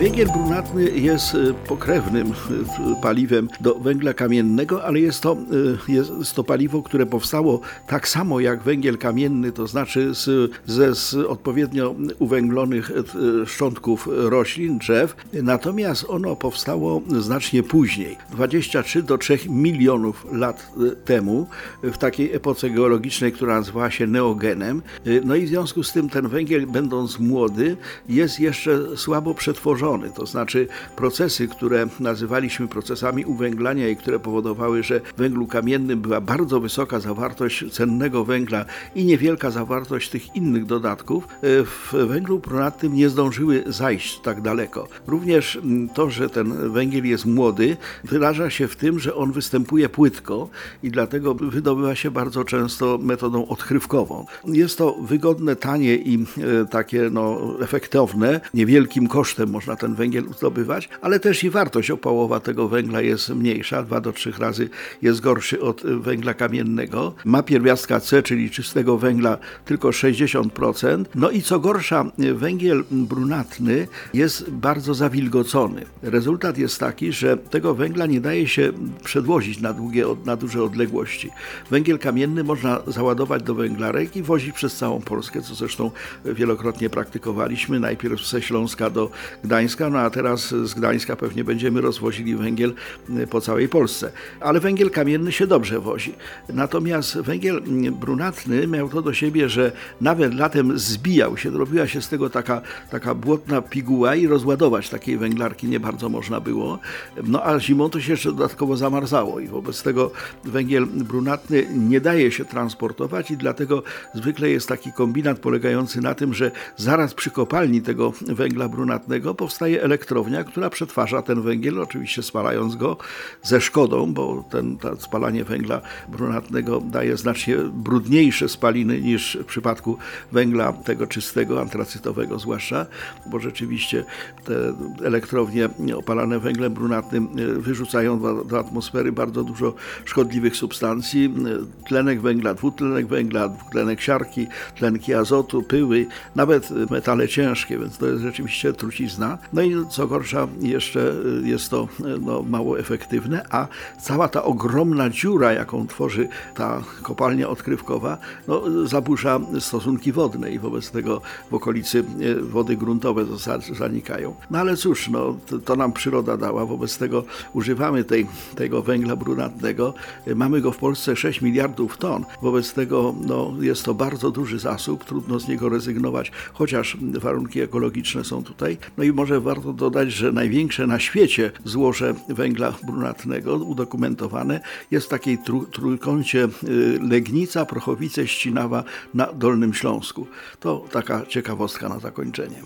Węgiel brunatny jest y, pokrewnym y, paliwem do węgla kamiennego, ale jest to, y, jest to paliwo, które powstało tak samo jak węgiel kamienny, to znaczy z, ze z odpowiednio uwęglonych szczątków roślin, drzew. Natomiast ono powstało znacznie później, 23 do 3 milionów lat temu, w takiej epoce geologicznej, która nazywała się neogenem. No i w związku z tym ten węgiel, będąc młody, jest jeszcze słabo przetworzony to znaczy procesy, które nazywaliśmy procesami uwęglania i które powodowały, że w węglu kamiennym była bardzo wysoka zawartość cennego węgla i niewielka zawartość tych innych dodatków, e, w węglu brunatnym nie zdążyły zajść tak daleko. Również to, że ten węgiel jest młody, wyraża się w tym, że on występuje płytko i dlatego wydobywa się bardzo często metodą odkrywkową. Jest to wygodne, tanie i e, takie no, efektowne, niewielkim kosztem można ten węgiel zdobywać, ale też i wartość opałowa tego węgla jest mniejsza, 2 do 3 razy jest gorszy od węgla kamiennego. Ma pierwiastka C, czyli czystego węgla tylko 60%. No i co gorsza, węgiel brunatny jest bardzo zawilgocony. Rezultat jest taki, że tego węgla nie daje się przedwozić na, długie, na duże odległości. Węgiel kamienny można załadować do węglarek i wozić przez całą Polskę, co zresztą wielokrotnie praktykowaliśmy. Najpierw ze Śląska do Gdańska, Gdańska, no a teraz z Gdańska pewnie będziemy rozwozili węgiel y, po całej Polsce. Ale węgiel kamienny się dobrze wozi. Natomiast węgiel brunatny miał to do siebie, że nawet latem zbijał się, robiła się z tego taka, taka błotna piguła i rozładować takiej węglarki nie bardzo można było. No a zimą to się jeszcze dodatkowo zamarzało i wobec tego węgiel brunatny nie daje się transportować i dlatego zwykle jest taki kombinat polegający na tym, że zaraz przy kopalni tego węgla brunatnego powstaje powstaje elektrownia, która przetwarza ten węgiel, oczywiście spalając go ze szkodą, bo ten, to spalanie węgla brunatnego daje znacznie brudniejsze spaliny niż w przypadku węgla tego czystego, antracytowego zwłaszcza, bo rzeczywiście te elektrownie opalane węglem brunatnym e, wyrzucają do, do atmosfery bardzo dużo szkodliwych substancji, e, tlenek węgla, dwutlenek węgla, dwutlenek siarki, tlenki azotu, pyły, nawet metale ciężkie, więc to jest rzeczywiście trucizna. No i co gorsza, jeszcze y, jest to y, no, mało efektywne, a cała ta ogromna dziura, jaką tworzy ta kopalnia odkrywkowa, no, zaburza stosunki wodne i wobec tego w okolicy y, wody gruntowe zanikają. No ale cóż, no, to, to nam przyroda dała, wobec tego używamy tej, tego węgla brunatnego. Mamy go w Polsce 6 miliardów ton, wobec tego no, jest to bardzo duży zasób, trudno z niego rezygnować, chociaż warunki ekologiczne są tutaj. No i może warto dodać, że największe na świecie złoże węgla brunatnego udokumentowane jest w takiej trój trójkącie y, Legnica, Prochowice, Ścinawa na Dolnym Śląsku. To taka ciekawostka na zakończenie.